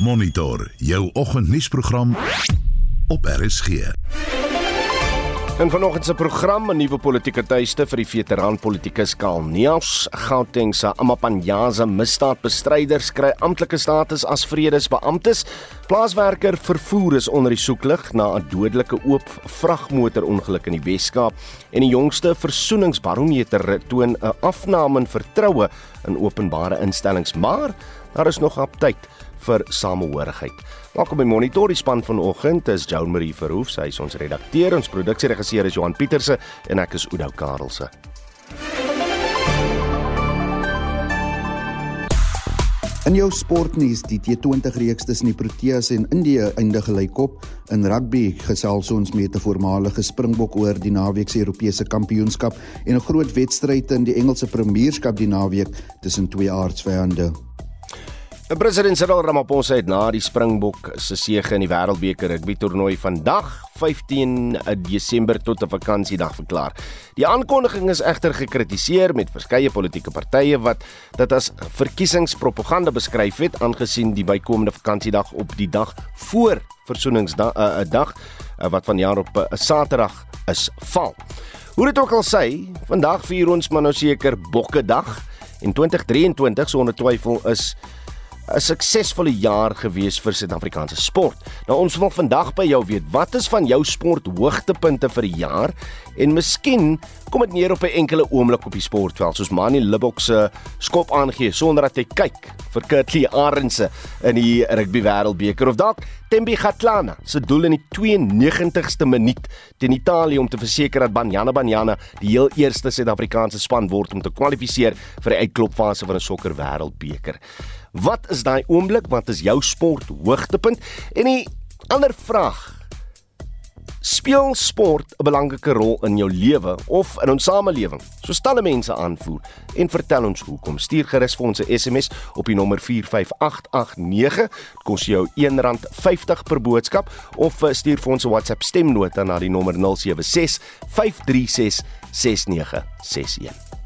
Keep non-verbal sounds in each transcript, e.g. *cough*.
Monitor jou oggendnuusprogram op RSG. En vanoggend se program 'n nuwe politieke tuiste vir die veteran politikus Karl Neels. Gauteng se Amapanyaza misdaadbestryders kry amptelike status as vredesbeamptes. Plaaswerker vervoer is onder die soeklig na 'n dodelike oop vragmotorongeluk in die Wes-Kaap en die jongste versoeningsbarometer toon 'n afname in vertroue in openbare instellings, maar daar is nog op tyd vir samehorigheid. Welkom by Monitor die span vanoggend is Joan Marie Verhoef, sy is ons redakteur, ons produksieregisseur is Johan Pieterse en ek is Oudou Karelse. In jou sportnuus, die T20 reeks tussen die Proteas en Indië eindig gelykop. In rugby gesels ons met 'n voormalige Springbok oor die naweek se Europese kampioenskap en 'n groot wedstryd in die Engelse Premierskap die naweek tussen twee aardsvyande. President Cyril Ramaphosa het na die Springbok se sege in die Wêreldbeker rugby toernooi vandag 15 Desember tot 'n vakansiedag verklaar. Die aankondiging is egter gekritiseer met verskeie politieke partye wat dit as verkiesingspropaganda beskryf het aangesien die bykomende vakansiedag op die dag voor Versoeningsdag 'n uh, dag uh, wat vanjaar op 'n uh, Saterdag is val. Hoe dit ook al sê, vandag vier ons maar nou seker Bokkedag en 2023 sonder twyfel is 'n suksesvolle jaar gewees vir Suid-Afrikaanse sport. Nou ons wil vandag by jou weet, wat is van jou sport hoogtepunte vir die jaar? En miskien kom dit neer op 'n enkele oomblik op die sportveld, soos Manie Libbok se skop aangee sonder dat hy kyk vir Kurtley Arendse in die rugby wêreldbeker of dalk Tembi Kgatlana se doel in die 92ste minuut teen Italië om te verseker dat Banyana Banyana die heel eerste Suid-Afrikaanse span word om te kwalifiseer vir die uitklopfase van 'n sokker wêreldbeker. Wat is daai oomblik? Wat is jou sport hoogtepunt? En die ander vraag Speel sport 'n belangrike rol in jou lewe of in ons samelewing? So stel mense aanvoer en vertel ons hoekom. Stuur gerus vir ons 'n SMS op die nommer 45889. Dit kos jou R1.50 per boodskap of eh, stuur vir ons 'n WhatsApp stemnota na die nommer 076 536 6961.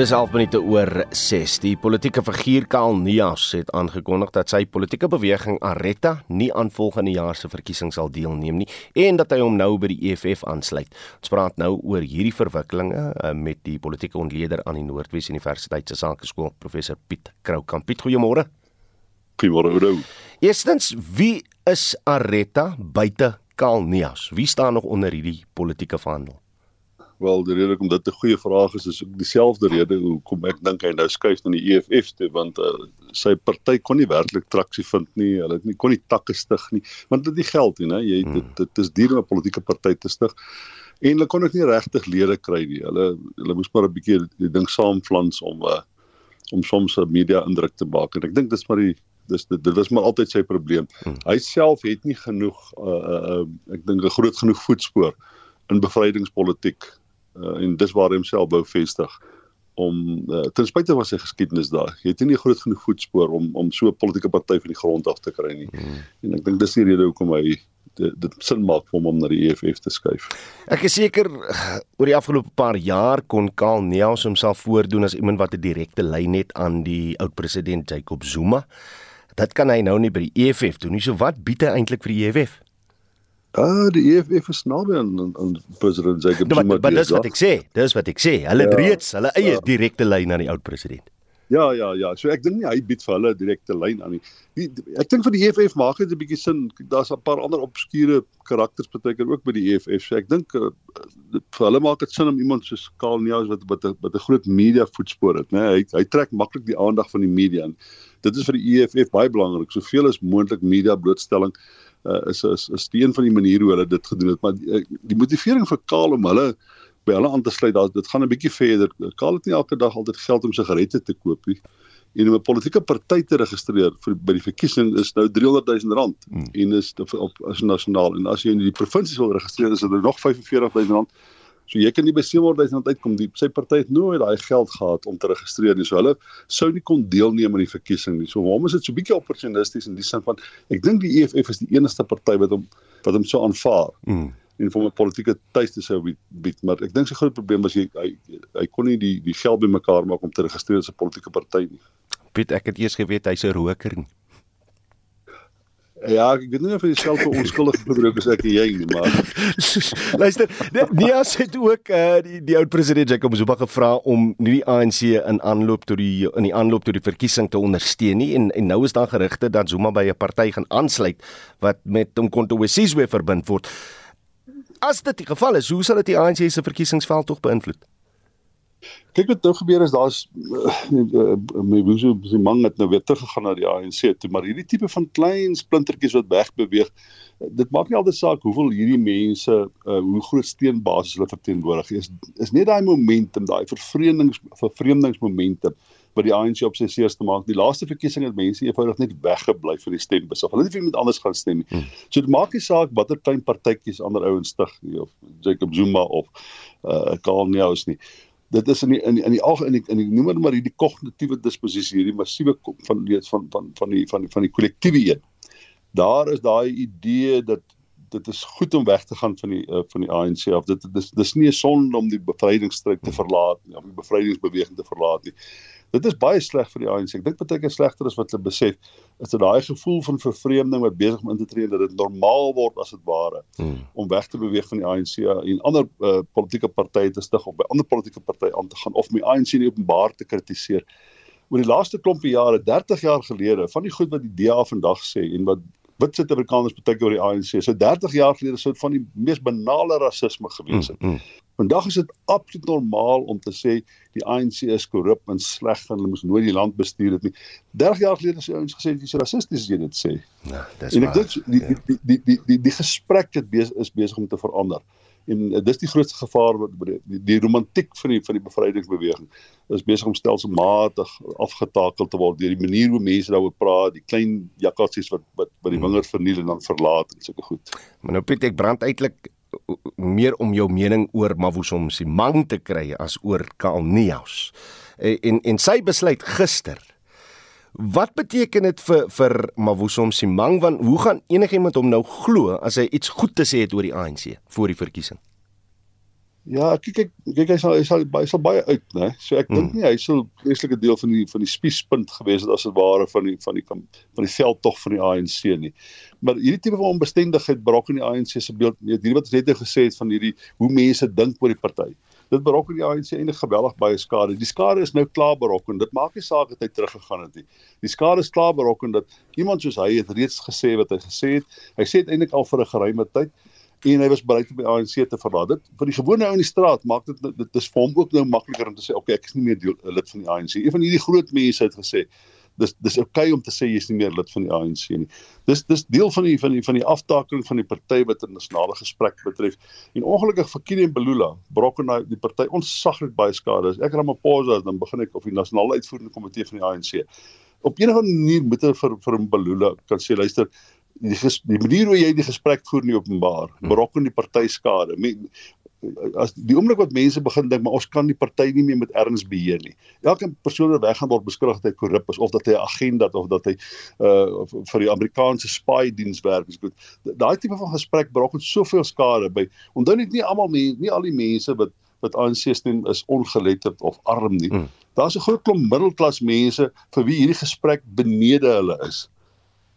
Dis half minute oor 6. Die politieke figuur Karl Neas het aangekondig dat sy politieke beweging Aretta nie aan volgende jaar se verkiesing sal deelneem nie en dat hy hom nou by die EFF aansluit. Ons praat nou oor hierdie verwikkelinge uh, met die politieke ontleder aan die Noordwes Universiteit se Sakeskool, professor Piet Kroukamp. Piet, goeiemôre. Goeiemôre, Oudo. Eerstens, wie is Aretta buite Karl Neas? Wie staan nog onder hierdie politieke verhandeling? Wel, die rede hoekom dit 'n goeie vraag is, is ook dieselfde rede hoekom ek dink hy nou skuif na die EFF toe want uh, sy party kon nie werklik traksie vind nie. Hulle het nie kon nie takke stig nie. Want dit is geld, nie, jy hmm. dit dit is duur om 'n politieke party te stig. En hulle kon ook nie regtig lede kry nie. Hulle hulle moes maar 'n bietjie die ding saamflans om uh, om soms 'n media indruk te maak. En ek dink dis maar die dis dit, dit was maar altyd sy probleem. Hmm. Hy self het nie genoeg uh, uh, uh, ek dink 'n groot genoeg voetspoor in bevrydingspolitiek uh, en dis waar hy homself wou vestig om uh, ten spyte van sy geskiedenis daar het hy nie groot genoeg voetspoor om om so 'n politieke party van die grond af te kry nie mm. en ek dink dis die rede hoekom hy dit, dit sin maak vir hom om na die EFF te skuif. Ek is seker oor die afgelope paar jaar kon Karl Neus homself voordoen as iemand wat 'n direkte lyn het aan die oud president Jacob Zuma. Dit kan hy nou nie by die EFF doen nie. So wat bied hy eintlik vir die EFF? Ah, die EFF is naby aan aan president Jacob Zuma. Maar, maar dis wat ek sê, dis wat ek sê. Hulle het ja, reeds hulle eie ja. direkte lyn aan die oud president. Ja, ja, ja. So ek dink nie hy bied vir hulle direkte lyn aan nie. Die, ek dink vir die EFF maak dit 'n bietjie sin. Daar's 'n paar ander obskure karakters partykeer ook by die EFF. So ek dink uh, vir hulle maak dit sin om iemand soos Karl Neus wat wat 'n wat 'n groot media voetspoor het, né? Hy hy trek maklik die aandag van die media. Dit is vir die EFF baie belangrik. Soveel as moontlik media blootstelling uh, is is is die een van die maniere hoe hulle dit gedoen het maar die, uh, die motivering vir Kaal om hulle by hulle aan te sluit dat dit gaan 'n bietjie verder Kaal het nie elke dag altyd geld om sigarette te koop nie en om 'n politieke party te registreer vir by die verkiesing is nou 300 000 rand hmm. en is op, op as nasionaal en as jy in die provinsie wil registreer is dit nog 45 000 rand So jy kan nie by 700 000 uitkom die sy party het nooit daai geld gehad om te registreer nie. So hulle sou nie kon deelneem aan die verkiesing nie. So hom is dit so bietjie opportunisties in die sin van ek dink die EFF is die enigste party wat hom wat hom so aanvaar. Mm. en vir 'n politieke tuiste sou bied, maar ek dink sy groot probleem was hy hy, hy kon nie die die geld bymekaar maak om te registreer as 'n politieke party nie. Piet, ek het eers geweet hy's 'n roker nie. Ja, ek weet nie of hy self onskuldig gebruik is ek en jy nie, maar *laughs* luister, Nias het ook uh, die, die oud president Jacob Zuma gevra om nie die ANC in aanloop tot die in die aanloop tot die verkiesing te ondersteun nie en en nou is daar gerugte dat Zuma by 'n party gaan aansluit wat met hom Kontowesizwe verbind word. As dit die geval is, hoe sal dit die ANC se verkiesingsveld tog beïnvloed? Kyk wat nou gebeur is daar's my woeso se man het nou weer teruggegaan na die ANC toe maar hierdie tipe van klein splintertjies wat wegbeweeg dit maak nie altyd saak hoeveel hierdie mense uh, hoe groot steenbasis hulle verteenwoordig is. Is net daai momentum daai vervreemdings vervreemdingsmomentum wat die ANC op sy seers te maak die laaste verkiesing het mense eenvoudig net weggebly vir die stembus of hulle het nie met anders gaan stem nie. Hmm. so dit maak nie saak watter klein partytjies ander ouens stig of Jacob Zuma of uh, Karl Neus nie dit is in die, in die, in die alg in die, in die noem dit maar hierdie kognitiewe disposisie hierdie massiewe van weet van van van die van die van die kollektiewe een. Daar is daai idee dat dit is goed om weg te gaan van die uh, van die ANC of dit dis dis nie 'n sonde om die bevrydingsstryd te verlaat nie of die bevrydingsbeweging te verlaat nie dit is baie sleg vir die ANC. Ek dink baie keer slegter as wat hulle besef is dit daai gevoel van vervreemding wat besig om in te tree dat dit normaal word as dit ware hmm. om weg te beweeg van die ANC en ander uh, politieke partye te stig of by ander politieke partye aan te gaan of my ANC nie openbaar te kritiseer. Oor die laaste klompie jare, 30 jaar gelede, van die goed wat die DA vandag sê en wat wit Suid-Afrikaners baie keer oor die ANC, so 30 jaar gelede sou dit van die mees banale rasisme gewees het. Mm, mm. Vandag is dit absoluut normaal om te sê die ANC is korrup en sleg en hulle moes nooit die land bestuur het nie. 30 jaar gelede sou ouens gesê dis rassisties as jy dit sê. Ja, dis en ek dink die, ja. die, die die die die gesprek het bes, is besig om te verander. En uh, dis die grootste gevaar wat die, die romantiek van die van die bevrydingsbeweging is besig om stelselmatig afgetakel te word deur die manier hoe mense daaroor praat, die klein jakkalsies wat wat by die hmm. wingerd verniel en dan verlaat en sulke goed. Maar nou Piet, ek brand eintlik meer om jou mening oor Mavusom Simang te kry as oor Kalniaus. En, en en sy besluit gister. Wat beteken dit vir vir Mavusom Simang want hoe gaan enigiemand hom nou glo as hy iets goed te sê het oor die ANC voor die verkiesing? Ja, kyk kyk kyk hy sal hy sal hy sal baie uit, né? So ek dink hmm. nie hy sou vreeslike deel van die van die spiespunt gewees het as dit ware van die van die van die veldtog van die ANC nie. Maar hierdie tipe van onbestendigheid brok in die ANC se beeld. Hierdie wat net nou gesê het van hierdie hoe mense dink oor die party. Dit brok in die ANC eintlik geweldig baie skade. Die skade is nou klaar brok en dit maak nie saak dat hy teruggegaan het nie. Die skade is klaar brok en dat iemand soos hy het reeds gesê wat hy gesê het. Hy sê dit eintlik al vir 'n geruime tyd en hy was bereid om by ANC te verlaat. Dit vir die gewone ou in die straat maak dit dit is vir hom ook nou makliker om te sê okay, ek is nie meer deel, lid van die ANC. Een van hierdie groot mense het gesê dis dis okay om te sê jy's nie meer lid van die ANC nie. Dis dis deel van die van die van die aftakeling van die party wat 'n nasionale gesprek betref. En ongelukkig vir Kini en Belula brok en die party onsaglik baie skade. Ek Ramaphosa dan begin ek of die nasionale uitvoerende komitee van die ANC. Op enige manier moet hulle vir vir Belula kan sê luister die ges, die manier hoe jy die gesprek voer nie openbaar hmm. berokken die party skade as die oomblik wat mense begin dink maar ons kan die party nie meer met erns beheer nie elke persoon wat weggaan word beskuldig dat hy korrup is of dat hy 'n agenda het of dat hy uh vir die Amerikaanse spy diens werk is goed daai tipe van gesprek berokken soveel skade by onthou net nie almal nie al die mense wat wat ANC steun is ongeletterd of arm nie. Hmm. Daar's 'n groot klomp middelklas mense vir wie hierdie gesprek benede hulle is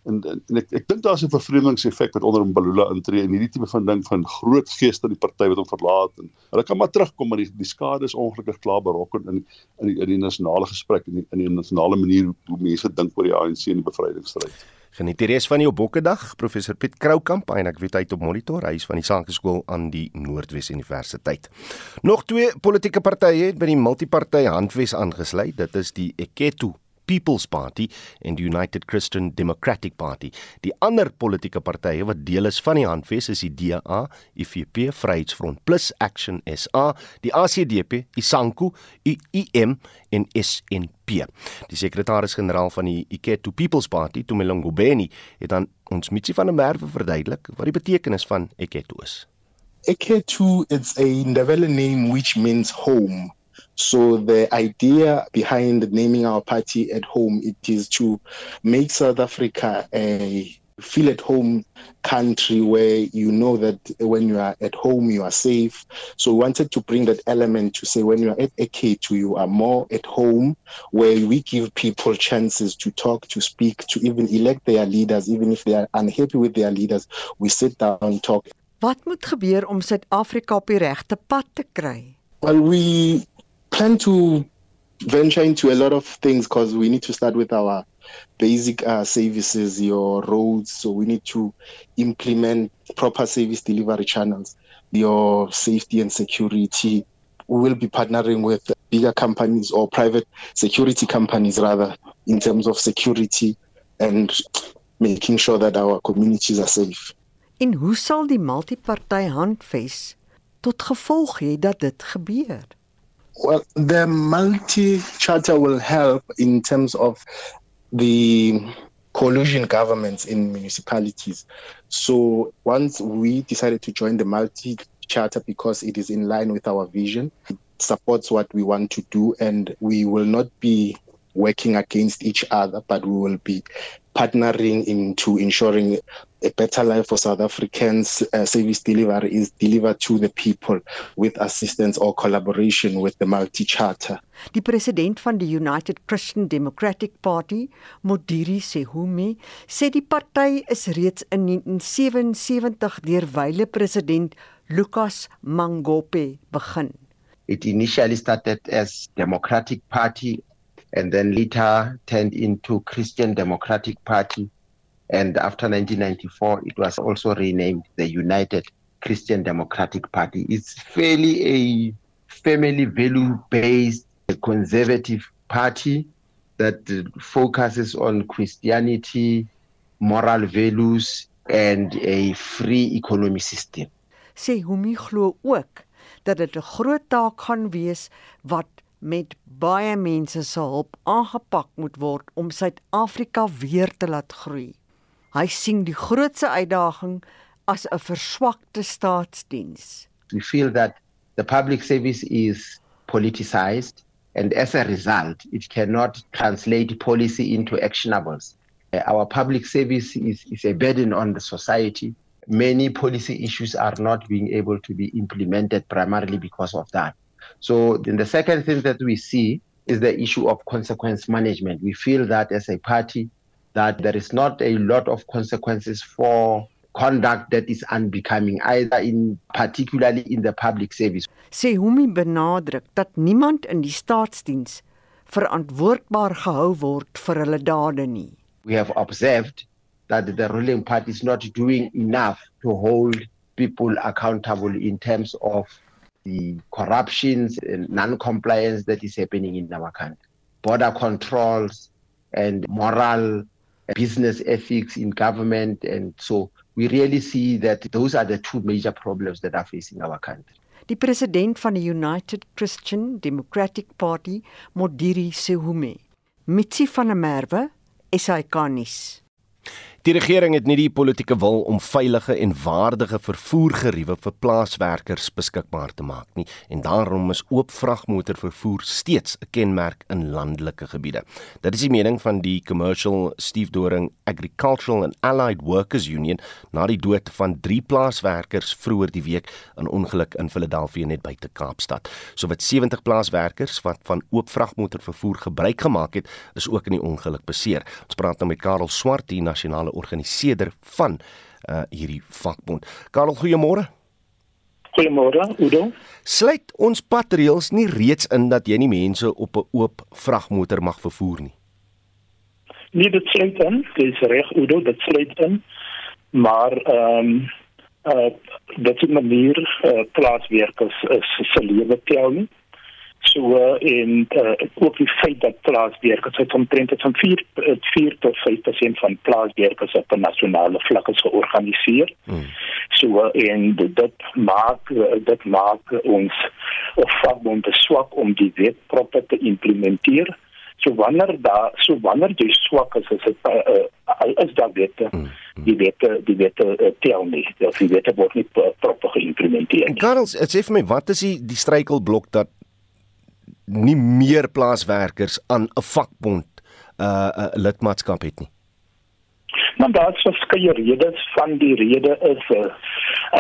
en, en, en ek ek dink daar's 'n vervreemdingseffek wat onder Mbalula intree en hierdie tipe van ding van groot geeste in die party wat hom verlaat en hulle kan maar terugkom maar die, die skade is ongelukkig klaar berokken in in die, in die nasionale gesprek en in, in die nasionale manier hoe, hoe mense dink oor die ANC en die bevrydingsstryd. Geniet die res van jou bokkedag, professor Piet Kroukamp en ek weet hy het op monitor, hy is van die Sakeskool aan die Noordwes Universiteit. Nog twee politieke partye het by die multipartytjie handves aangesluit. Dit is die Eketho People's Party en die United Christian Democratic Party. Die ander politieke partye wat deel is van die handves is die DA, IFP, Vryheidsfront Plus, Action SA, die ACDP, ISANKU, UIM en SNP. Die sekretaris-generaal van die Iketo People's Party, Tumelongo Beni, het dan ons Mitsi van der Merwe verduidelik wat die betekenis van Iketo is. Iketo is a Ndebele name which means home. So the idea behind naming our party at home it is to make South Africa a feel at home country where you know that when you are at home you are safe. So we wanted to bring that element to say when you are at AK2 you are more at home where we give people chances to talk to speak to even elect their leaders. Even if they are unhappy with their leaders we sit down and talk. Wat moet gebeur om Suid-Afrika op die regte pad te kry? well we plan to venture into a lot of things because we need to start with our basic uh, services, your roads. So we need to implement proper service delivery channels, your safety and security. We will be partnering with bigger companies or private security companies, rather, in terms of security and making sure that our communities are safe. En hoe sal die multiparty tot gevolg hê dat dit gebeur? Well, the multi charter will help in terms of the collusion governments in municipalities. So once we decided to join the multi charter because it is in line with our vision, it supports what we want to do, and we will not be working against each other, but we will be partnering into ensuring a better life for South Africans. Uh, service delivery is delivered to the people with assistance or collaboration with the multi charter. Die president van die United Christian Democratic Party, Modiri Sehumi, sê die party is reeds in 1977 deur wyle president Lucas Mangope begin. It initially started as Democratic Party and then later turned into Christian Democratic Party. And after 1994, it was also renamed the United Christian Democratic Party. It's fairly a family value based conservative party that focuses on Christianity, moral values, and a free economy system. Sê Humi glo ook dat dit 'n groot taak gaan wees wat met baie mense se hulp aangepak moet word om Suid-Afrika weer te laat groei. Hy sien die grootste uitdaging as 'n verswakte staatsdiens. We feel that the public service is politicized and as a result it cannot translate policy into actionables. Our public service is, is a burden on the society. Many policy issues are not being able to be implemented primarily because of that. So then the second thing that we see is the issue of consequence management. We feel that as a party that there is not a lot of consequences for conduct that is unbecoming either in particularly in the public service. Sê Humi benadruk dat niemand in die staatsdiens verantwoordbaar gehou word vir hulle dade nie. We have observed that the ruling party is not doing enough to hold people accountable in terms of the corruptions and non-compliance that is happening in our country. Border controls and moral business ethics in government and so we really see that those are the two major problems that are facing our country. Die president van die United Christian Democratic Party, Modiri Sehume, Mitsi van der Merwe, SAK. Die regering het nie die politieke wil om veilige en waardige vervoergeriewe vir plaaswerkers beskikbaar te maak nie en daarom is oop vragmotorvervoer steeds 'n kenmerk in landelike gebiede. Dit is die mening van die Commercial Stiefdoring Agricultural and Allied Workers Union na die dood van 3 plaaswerkers vroeër die week in ongeluk in Philadelphia net buite Kaapstad. Sowat 70 plaaswerkers wat van oop vragmotorvervoer gebruik gemaak het, is ook in die ongeluk beseer. Ons praat nou met Karel Swart, die nasionale organiseerder van uh hierdie vakbond. Karel, goeiemôre. Goeiemôre, Udo. Sluit ons patreëls nie reeds in dat jy nie mense op 'n oop vragmotor mag vervoer nie? Nee, dit sluit in. Dis reg, Udo, dit sluit in. Maar ehm um, uh dit is 'n manier uh, plaaswerkers is se lewe tel nie. So uh, en uh, ook die feit dat plaaswerkers het omtrent het van 4 4 tot 5% van plaaswerkers op 'n nasionale vlak is georganiseer. Hmm. So uh, en dit maak dit maak ons of vakbonde swak om die wet proper te implementeer. So wanneer daar so wanneer jy swak is is dit uh, uh, is daar wette hmm. die wette die wette uh, tel nie. Die wette word nie proper geïmplementeer nie. Karel, sê vir my wat is die die struikelblok dat nie meer plaaswerkers aan 'n vakbond 'n uh, uh, lidmaatskap het nie. Maar daar's verskeie redes van die rede is uh,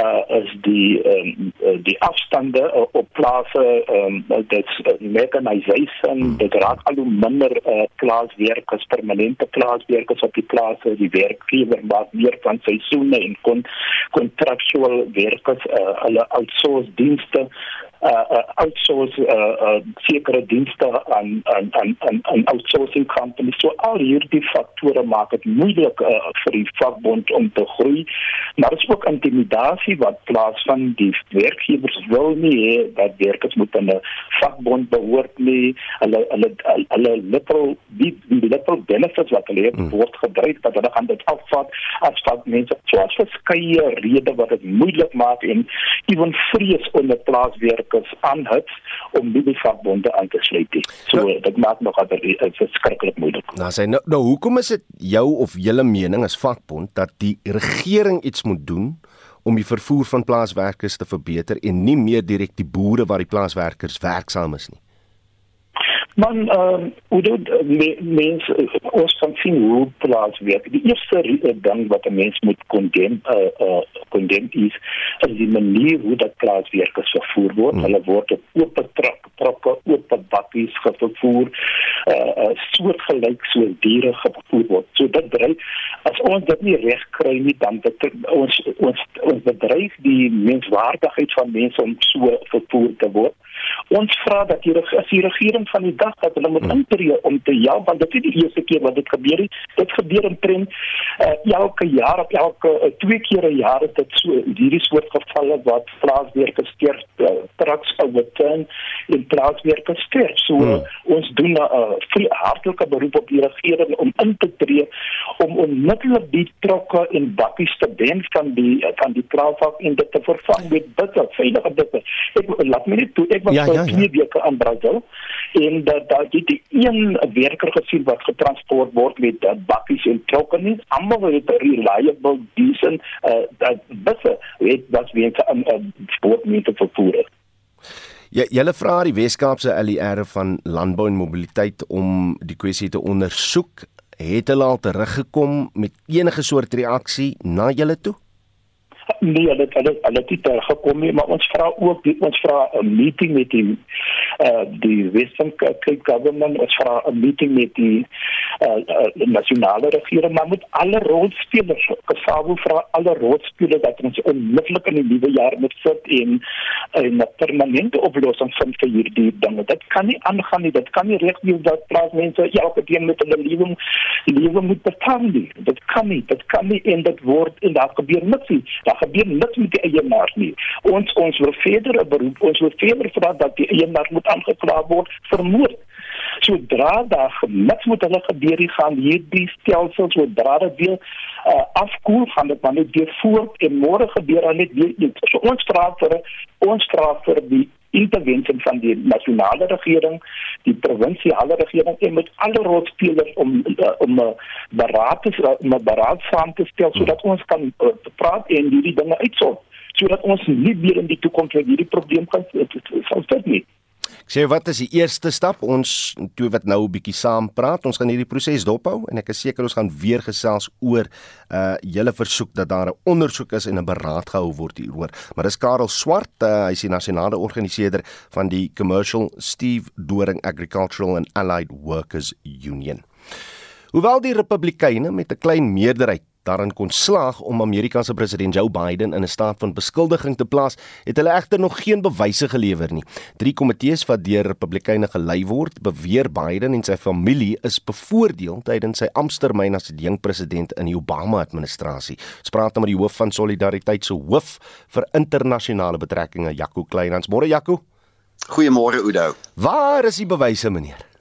uh is die um, die afstande uh, op plase um, dit uh, mechanization hmm. dit raak al hoe minder uh, plaaswerkers permanente plaaswerkers op die plase die werkgewer maak meer van seisoene en kon contractual werkers uh, hulle outsource dienste uh, uh, outsource uh, uh, sekere dienste aan aan aan aan aan outsourcing companies. So al hierdie faktore maak dit moeilik uh, vir die vakbond om te groei. Maar dit is ook intimidasie wat plaasvind. Die werkgewers wil nie hê dat werkers moet aan 'n vakbond behoort nie. Hulle hulle hulle little die die little benefits wat hulle het hmm. word gebruik dat hulle gaan dit afvat as wat mense so as verskeie redes wat dit moeilik maak en ewen vrees onder plaaswerk werkers aanhit om nie die vakbonde aan te sluit nie. So nou, dit maak nog dit verskriklik moeilik. Nou sê nou, nou hoekom is dit jou of julle mening as vakbond dat die regering iets moet doen om die vervoer van plaaswerkers te verbeter en nie meer direk die boere waar die plaaswerkers werksaam is nie? Man, ehm, hoe dit mens ons kan sien hoe plaas werk. Die eerste ding wat 'n mens moet kondem, uh, uh, kondem is, is die manier hoe dat plaas werk as vervoer word. Hmm. Hulle word op oop trap, trappe, oop bakkies gevoer, uh, uh, soortgelyk soos diere gevoer word. So dit dryf as ons dit nie reg kry nie, dan dit ons ons ons bedryf die menswaardigheid van mense om so vervoer te word. Ons vra dat die, die regering van die dag dat hulle moet hmm. intree om te help want dit is die eerste keer wat dit gebeur het. Dit gebeur in trend uh, elke jaar op elke uh, twee keer 'n jaar is dit so hierdie soort gevalle wat plaaswerkers sterf uh, trucks overturn en plaaswerkers sterf. So uh, ons doen 'n uh, hartlike beroep op die regering om in te tree om onmiddellik die trokke en bakkies te ben van die van die plaasvak en dit te vervang met bitter veilige bitter. Ek laat my net toe ek was ja, ja, ja. twee weke aan Brazil en dat daar dit een werker gesien wat getransport word met dat bakkies en trokke nie almal het reliable decent uh dat busse weet wat wie het 'n sportmeter vervoer Ja, julle vra die Weskaapse LER van landbou en mobiliteit om die kwessie te ondersoek. Het hulle al teruggekom met enige soort reaksie na julle toe? Nee, hulle hulle hulle het dit gekom nie, maar ons vra ook die, ons vra 'n meeting met die uh die Western Cape government, ons vra 'n meeting met die uh, uh nasionale regering, maar met alle rolspelers. Kasabo vra alle rolspelers dat ons onmiddellik in die nuwe jaar moet sit en 'n permanente oplossing vind vir hierdie dinge. Dit kan nie aangaan nie. Dit kan nie reg wees dat plaasmense elke keer met hulle lewe lewe moet betaal nie. Dit kan nie. Dit kan nie en dit word en daar gebeur niks nie daar gebeur niks met die eienaar nie. Ons ons wil verder 'n beroep, ons wil verder vra dat die eienaar moet aangekla word vir moord. Sodra daar niks met hulle gebeur nie, gaan hierdie stelsel sodra dit weer uh, afkoel, gaan dit maar net weer voort en môre gebeur dan net weer iets. So ons vra vir ons vra vir die intervensie van die nasionale regering, die provinsiale regering en met alle rolspelers om uh, om 'n uh, beraad om 'n beraad saam te stel sodat ons kan uh, praat en hierdie dinge uitsorg sodat ons nie weer in die toekoms hierdie probleem kan sal sit nie. Ek sê wat is die eerste stap? Ons twee wat nou 'n bietjie saam praat, ons gaan hierdie proses dophou en ek is seker ons gaan weer gesels oor uh julle versoek dat daar 'n ondersoek is en 'n beraad gehou word hieroor. Maar dis Karel Swart, uh, hy is die nasionale organiseerder van die Commercial Steve Doring Agricultural and Allied Workers Union. Hoewel die Republikeine met 'n klein meerderheid daarin kon slaag om Amerika se president Joe Biden in 'n staat van beskuldiging te plaas, het hulle egter nog geen bewyse gelewer nie. Drie komitees wat deur Republikeine gelei word, beweer Biden en sy familie is bevoordeel tydens sy amptetermyn as die jong president in die Obama-administrasie. Ons praat nou met die hoof van Solidariteit se hoof vir internasionale betrekkinge, Jaco Kleinhans. Môre Jaco. Goeiemôre Oudo. Waar is die bewyse, meneer?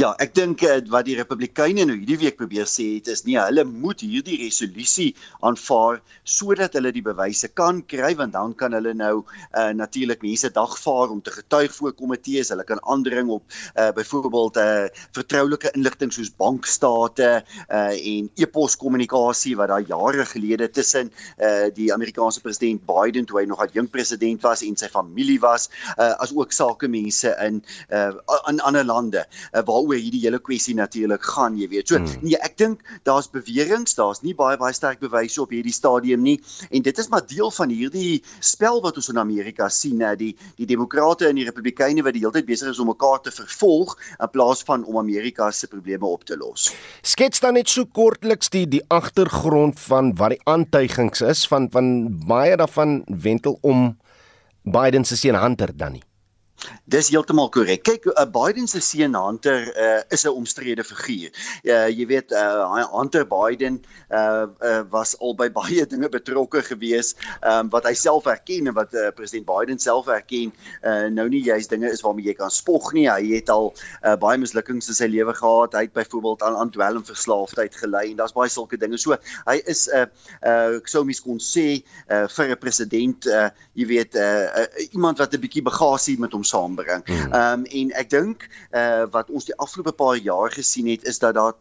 Ja, ek dink uh, wat die Republikeine nou hierdie week probeer sê het is nee, hulle moet hierdie resolusie aanvaar sodat hulle die bewyse kan kry want dan kan hulle nou uh, natuurlik mense dagvaar om te getuig voor komitees, hulle kan aandring op uh, byvoorbeeld uh, vertroulike inligting soos bankstate uh, en e-pos kommunikasie wat daar jare gelede tussen uh, die Amerikaanse president Biden toe hy nog 'n jong president was en sy familie was, uh, as ook sakemense in uh, in ander lande. Uh, waaroor hierdie hele kwessie natuurlik gaan, jy weet. So hmm. nee, ek dink daar's beweringe, daar's nie baie baie sterk bewyse op hierdie stadium nie en dit is maar deel van hierdie spel wat ons in Amerika sien, hè, die die demokrate en die republikeine wat die hele tyd besig is om mekaar te vervolg in plaas van om Amerika se probleme op te los. Skets dan net so kortliks die die agtergrond van wat die aantuigings is van van baie daarvan wentel om Biden se seun Hunter dan nie. Dis heeltemal korrek. Kyk, uh, Biden se seun Hunter uh, is 'n omstrede figuur. Uh, jy weet, uh, Hunter Biden uh, uh, was al by baie *laughs* dinge betrokke gewees um, wat hy self erken en wat uh, president Biden self erken. Uh, nou nie juist dinge is waarmee jy kan spog nie. Hy het al uh, baie mislukkings in sy lewe gehad. Hy het byvoorbeeld aan aan dwelmverslaafdheid gelei en daar's baie sulke dinge. So hy is 'n uh, uh, ek sou mis kon sê uh, vir 'n president, uh, jy weet, uh, uh, iemand wat 'n bietjie bagasie met hom saambring. Hmm. Ehm um, en ek dink uh, wat ons die afgelope paar jaar gesien het is dat daar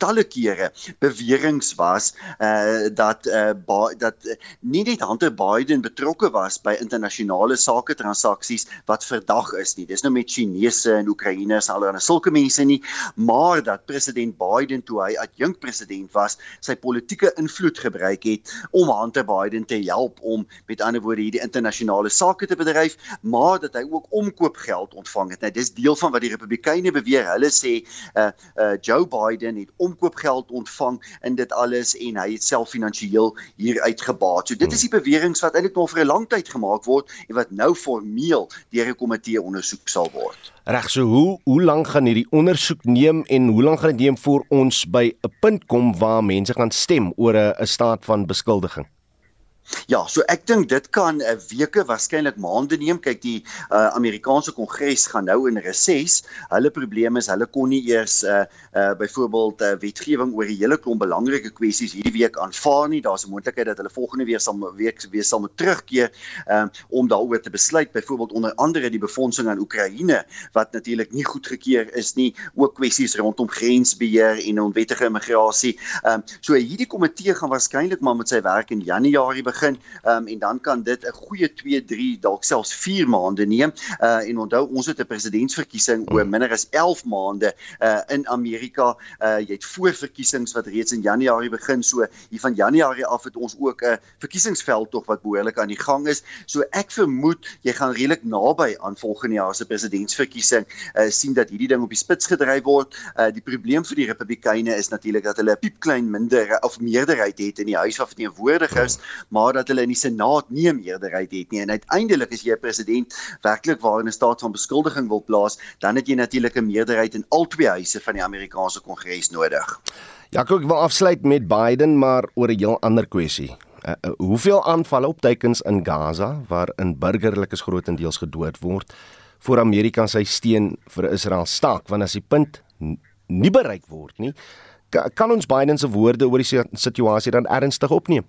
talle kere beweringe was uh, dat uh, dat uh, nie net Hunter Biden betrokke was by internasionale sake transaksies wat verdag is nie. Dis nou met Chinese en Oekraïners en allerlei sulke mense nie, maar dat president Biden toe hy adjunk president was, sy politieke invloed gebruik het om Hunter Biden te help om met ander woorde hierdie internasionale sake te bedryf, maar dat hy ook omkoopgeld ontvang het. Nou dis deel van wat die Republikeine beweer. Hulle sê uh uh Joe Biden het omkoopgeld ontvang in dit alles en hy het self finansiëel hier uitgebaat. So dit is die beweringe wat eintlik nog vir 'n lang tyd gemaak word en wat nou formeel deur 'n komitee ondersoek sal word. Reg, so hoe hoe lank gaan hierdie ondersoek neem en hoe lank gaan dit neem voor ons by 'n punt kom waar mense gaan stem oor 'n staat van beskuldiging? Ja, so ek dink dit kan 'n uh, weke, waarskynlik maande neem. Kyk, die uh, Amerikaanse Kongres gaan nou in reses. Hulle probleem is hulle kon nie eers uh uh byvoorbeeld uh, wetgewing oor 'n hele klomp belangrike kwessies hierdie week aanvaar nie. Daar's 'n moontlikheid dat hulle volgende week sal week weer sal moet terugkeer um om daaroor te besluit, byvoorbeeld onder andere die befondsing aan Oekraïne wat natuurlik nie goedgekeur is nie, ook kwessies rondom grensbeheer en onwettige immigrasie. Um so hierdie komitee gaan waarskynlik maar met sy werk in Januarie begin um, en dan kan dit 'n goeie 2, 3 dalk selfs 4 maande neem. Uh en onthou ons het 'n presidentsverkiesing oor minder as 11 maande uh in Amerika. Uh jy het voorverkiesings wat reeds in Januarie begin. So hier van Januarie af het ons ook 'n verkiesingsveld tog wat behoorlik aan die gang is. So ek vermoed jy gaan redelik naby aan volgende jaar se presidentsverkiesing uh sien dat hierdie ding op die spits gedryf word. Uh die probleem vir die Republikeine is natuurlik dat hulle 'n piepklein minder of meerderheid het in die huis van verteenwoordigers, maar maar dat hulle in die senaat nie 'n meerderheid het nie en uiteindelik as jy 'n president werklik waar in 'n staat van beskuldiging wil plaas, dan het jy natuurlik 'n meerderheid in al twee huise van die Amerikaanse Kongres nodig. Ja, ek wil afsluit met Biden, maar oor 'n heel ander kwessie. Uh, uh, hoeveel aanvalle op teikens in Gaza waar in burgerlikes grootendeels gedood word voor Amerika sy steun vir Israel staak want as die punt nie bereik word nie kan ons Biden se woorde oor die situasie dan ernstig opneem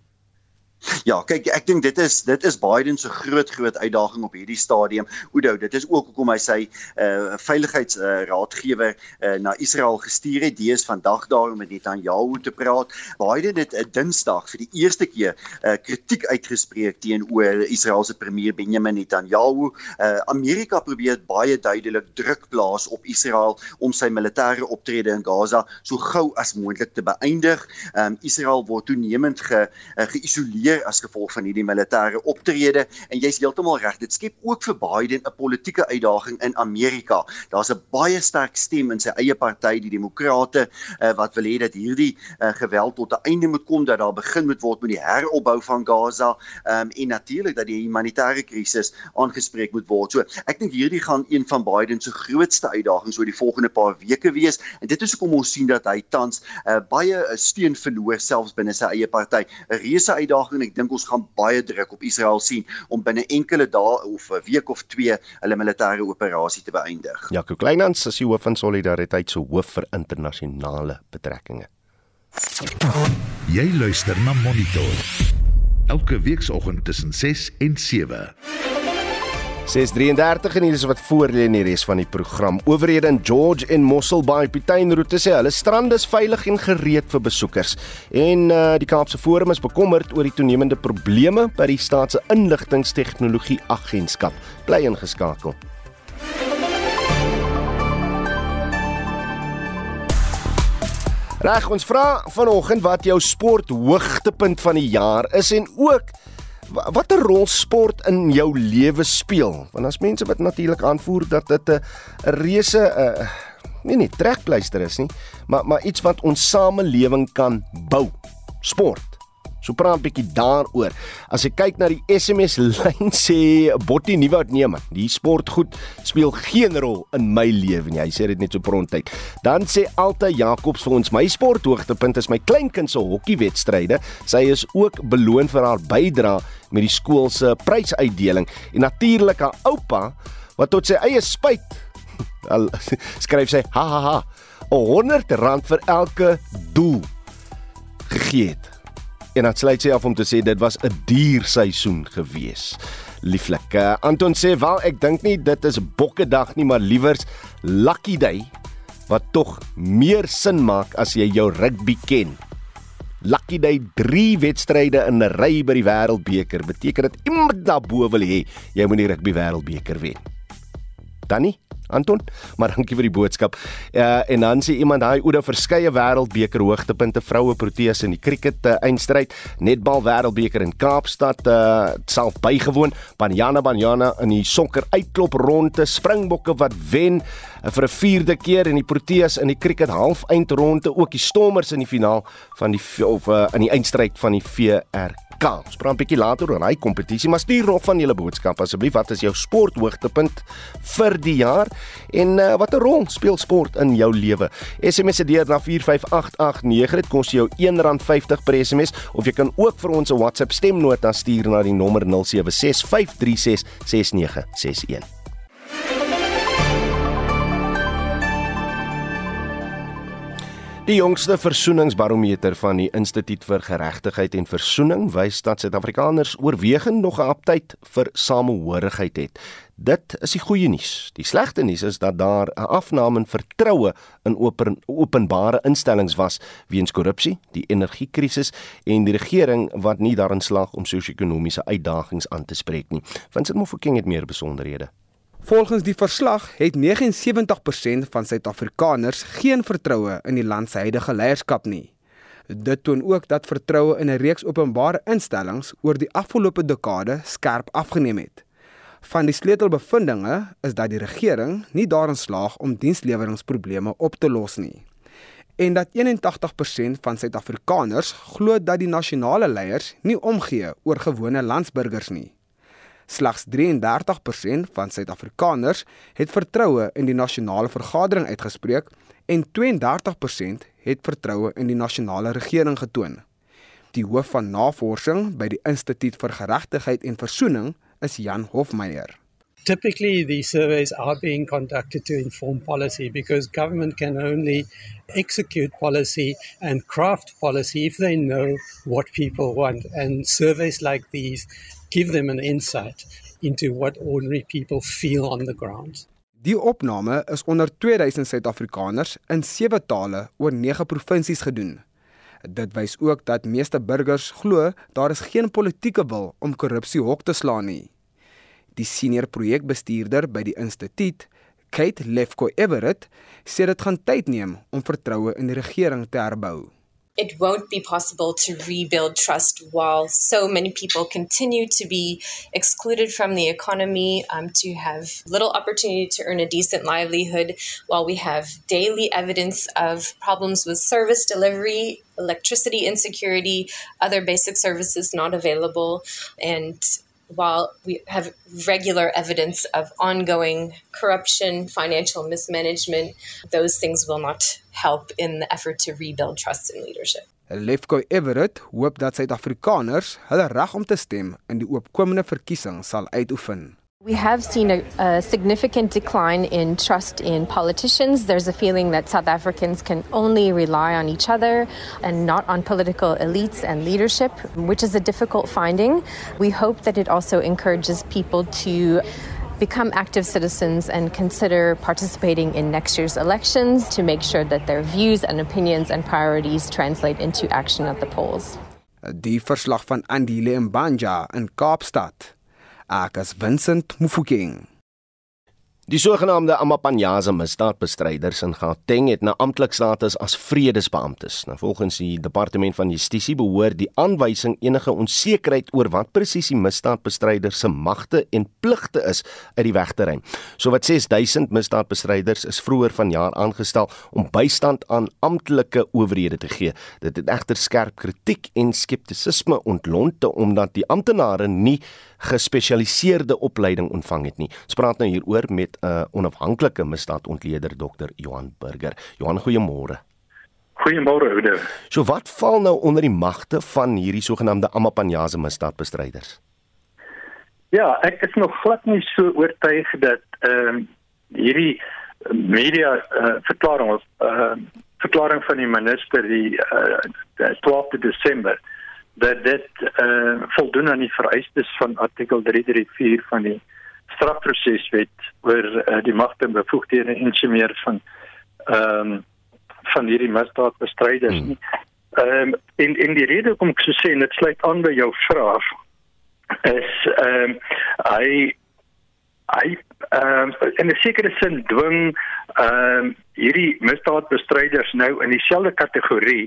*laughs* Ja, kyk, ek dink dit is dit is Biden se groot groot uitdaging op hierdie stadium. Oudo, dit is ook hoekom hy sy uh veiligheidsraadgewer uh, uh, na Israel gestuur het. Die is vandag daar om met Netanyahu te praat. Biden het 'n uh, Dinsdag vir die eerste keer uh kritiek uitgespreek teenoor Israel se premier Benjamin Netanyahu. Uh Amerika probeer baie duidelik druk plaas op Israel om sy militêre optrede in Gaza so gou as moontlik te beëindig. Um Israel word toenemend ge, uh, geïsoleer gebeur as gevolg van hierdie militêre optrede en jy's heeltemal reg dit skep ook vir Biden 'n politieke uitdaging in Amerika. Daar's 'n baie sterk stem in sy eie party, die Demokrate, uh, wat wil hê dat hierdie uh, geweld tot 'n einde moet kom, dat daar begin moet word met die heropbou van Gaza um, en natuurlik dat die humanitêre krisis aangespreek moet word. So, ek dink hierdie gaan een van Biden se grootste uitdagings oor die volgende paar weke wees en dit is hoekom ons sien dat hy tans uh, baie steun verloor selfs binne sy eie party. 'n Reuse uitdaging en ek dink ons gaan baie druk op Israel sien om binne enkele dae of 'n week of 2 hulle militêre operasie te beëindig. Jaco Kleinhans is die hoof van Solidariteit se hoof vir internasionale betrekkinge. Jy luister na Monitor. Elke weekoggend tussen 6 en 7. 6:33 en hier is wat voorlê in die res van die program. Owerhede in George en Mossel Bay Pietuinroete sê hulle strande is veilig en gereed vir besoekers. En uh, die Kaapse Forum is bekommerd oor die toenemende probleme by die staat se inligtingstegnologie agentskap. Bly ingeskakel. Reg, ons vra vanoggend wat jou sport hoogtepunt van die jaar is en ook watter rol sport in jou lewe speel. Want as mense wat natuurlik aanvoer dat dit 'n reuse 'n uh, nee nee trekpleister is nie, maar maar iets wat ons samelewing kan bou. Sport. So praat 'n bietjie daaroor. As ek kyk na die SMS lyn *laughs* sê Botti Nuut nee man, die sportgoed speel geen rol in my lewe nie. Hy sê dit net so prontuit. Dan sê Alta Jacobs vir ons, my sporthoogtepunt is my kleinkind se hokkiewedstryde. Sy is ook beloon vir haar bydrae met die skool se prysuitdeling en natuurlik haar oupa wat tot sy eie spyt *laughs* *laughs* skryf sy ha ha ha 100 rand vir elke doel gegee het. En dan sluit sy af om te sê dit was 'n duur seisoen gewees. Lieflik. Uh, Anton sê wel ek dink nie dit is bokkedag nie, maar liewers lucky day wat tog meer sin maak as jy jou rugby ken. Lucky day 3 wedstryde in 'n ry by die Wêreldbeker beteken dit iemand daarbo wil hê jy moet die rugby Wêreldbeker wen. Danny Anton, maar dankie vir die boodskap. Uh en dan sê iemand daai oor verskeie wêreldbeker hoogtepunte vroue Proteas in die cricket uh, eindstryd, netbal wêreldbeker in Kaapstad uh self bygewoon, Banyana Banyana in die sokker uitklop ronde, Springbokke wat wen uh, vir 'n vierde keer. En die Proteas in die cricket half eindronde, ook die Stormers in die finaal van die of uh, in die eindstryd van die VR K. Ons praat 'n bietjie later oor hy kompetisie, maar stuur nog van julle boodskap asseblief. Wat is jou sporthoogtepunt vir die jaar en uh, watter rol speel sport in jou lewe? SMS se deur na 45889. Dit kos jou R1.50 per SMS of jy kan ook vir ons 'n WhatsApp stemnota stuur na die nommer 0765366961. Die jongste versoeningsbarometer van die Instituut vir Geregtigheid en Versoening wys dat Suid-Afrikaners oorwegend nog 'n aptyd vir samehorigheid het. Dit is die goeie nuus. Die slegte nuus is dat daar 'n afname in vertroue in open, openbare instellings was weens korrupsie, die energiekrisis en die regering wat nie daarin slaag om sosio-ekonomiese uitdagings aan te spreek nie. Vincent Mofokeng het meer besonderhede. Volgens die verslag het 79% van Suid-Afrikaners geen vertroue in die land se huidige leierskap nie. Dit toon ook dat vertroue in 'n reeks openbare instellings oor die afgelope dekade skerp afgeneem het. Van die sleutelbevindinge is dat die regering nie daarin slaag om diensleweringsprobleme op te los nie en dat 81% van Suid-Afrikaners glo dat die nasionale leiers nie omgee oor gewone landsburgers nie. Slegs 33% van Suid-Afrikaners het vertroue in die nasionale vergadering uitgespreek en 32% het vertroue in die nasionale regering getoon. Die hoof van navorsing by die Instituut vir Geregtigheid en Versoening is Jan Hofmeyer. Typically, these surveys are being conducted to inform policy because government can only execute policy and craft policy if they know what people want. And surveys like these give them an insight into what ordinary people feel on the ground. Die opname is onder 2000 Suid-Afrikaners in sewe tale oor 9 provinsies gedoen. Dit wys ook dat meeste burgers glo daar is geen politieke wil om korrupsie hok te slaan nie. Die senior projekbestuurder by die instituut, Kate Lefko Everett, sê dit gaan tyd neem om vertroue in die regering te herbou. It won't be possible to rebuild trust while so many people continue to be excluded from the economy, um, to have little opportunity to earn a decent livelihood, while we have daily evidence of problems with service delivery, electricity insecurity, other basic services not available, and while we have regular evidence of ongoing corruption, financial mismanagement, those things will not help in the effort to rebuild trust in leadership. Lefko Everett hoop dat Suid-Afrikaners hulle reg om te stem in die opkomende verkiesing sal uitoefen. We have seen a, a, significant decline in trust in politicians. There's a feeling that South Africans can only rely on each other and not on political elites and leadership, which is a difficult finding. We hope that it also encourages people to become active citizens and consider participating in next year's elections to make sure that their views and opinions and priorities translate into action at the polls. Die verslag van Andile Mbanja in Kaapstad. Ek is Vincent Mufokeng. Die sogenaamde Amapanyaza misdaadbestryders in Gauteng het na amptelik status as vredesbeamptes. Nou volgens die departement van justisie behoort die aanwysing enige onsekerheid oor wat presies die misdaadbestryders se magte en pligte is uit die weg te ruim. Sowat 6000 misdaadbestryders is vroeër vanjaar aangestel om bystand aan amptelike owerhede te gee. Dit het egter skerp kritiek en skeptisisme ontlonte omdat die amptenare nie gespesialiseerde opleiding ontvang het nie. Ons praat nou hieroor met 'n uh, onafhanklike misdaadontleder Dr. Johan Burger. Johan, goeiemôre. Goeiemôre, Oude. So wat val nou onder die magte van hierdie sogenaamde Amapanyaze misdaadbestryders? Ja, ek is nog glad nie so oortuig dat ehm uh, hierdie media uh, verklaring of uh, verklaring van die minister die uh, 12de Desember dat dit uh, voldoen aan die vereistes van artikel 334 van die strafproseswet oor uh, die magte en bevoegdhede en so meer van ehm um, van hierdie misdaadbestryders nie. Ehm um, in in die rede kom ek so sê en dit sluit aan by jou vraag is ehm um, hy hy ehm um, in 'n sekere sin dwing ehm um, hierdie misdaadbestryders nou in dieselfde kategorie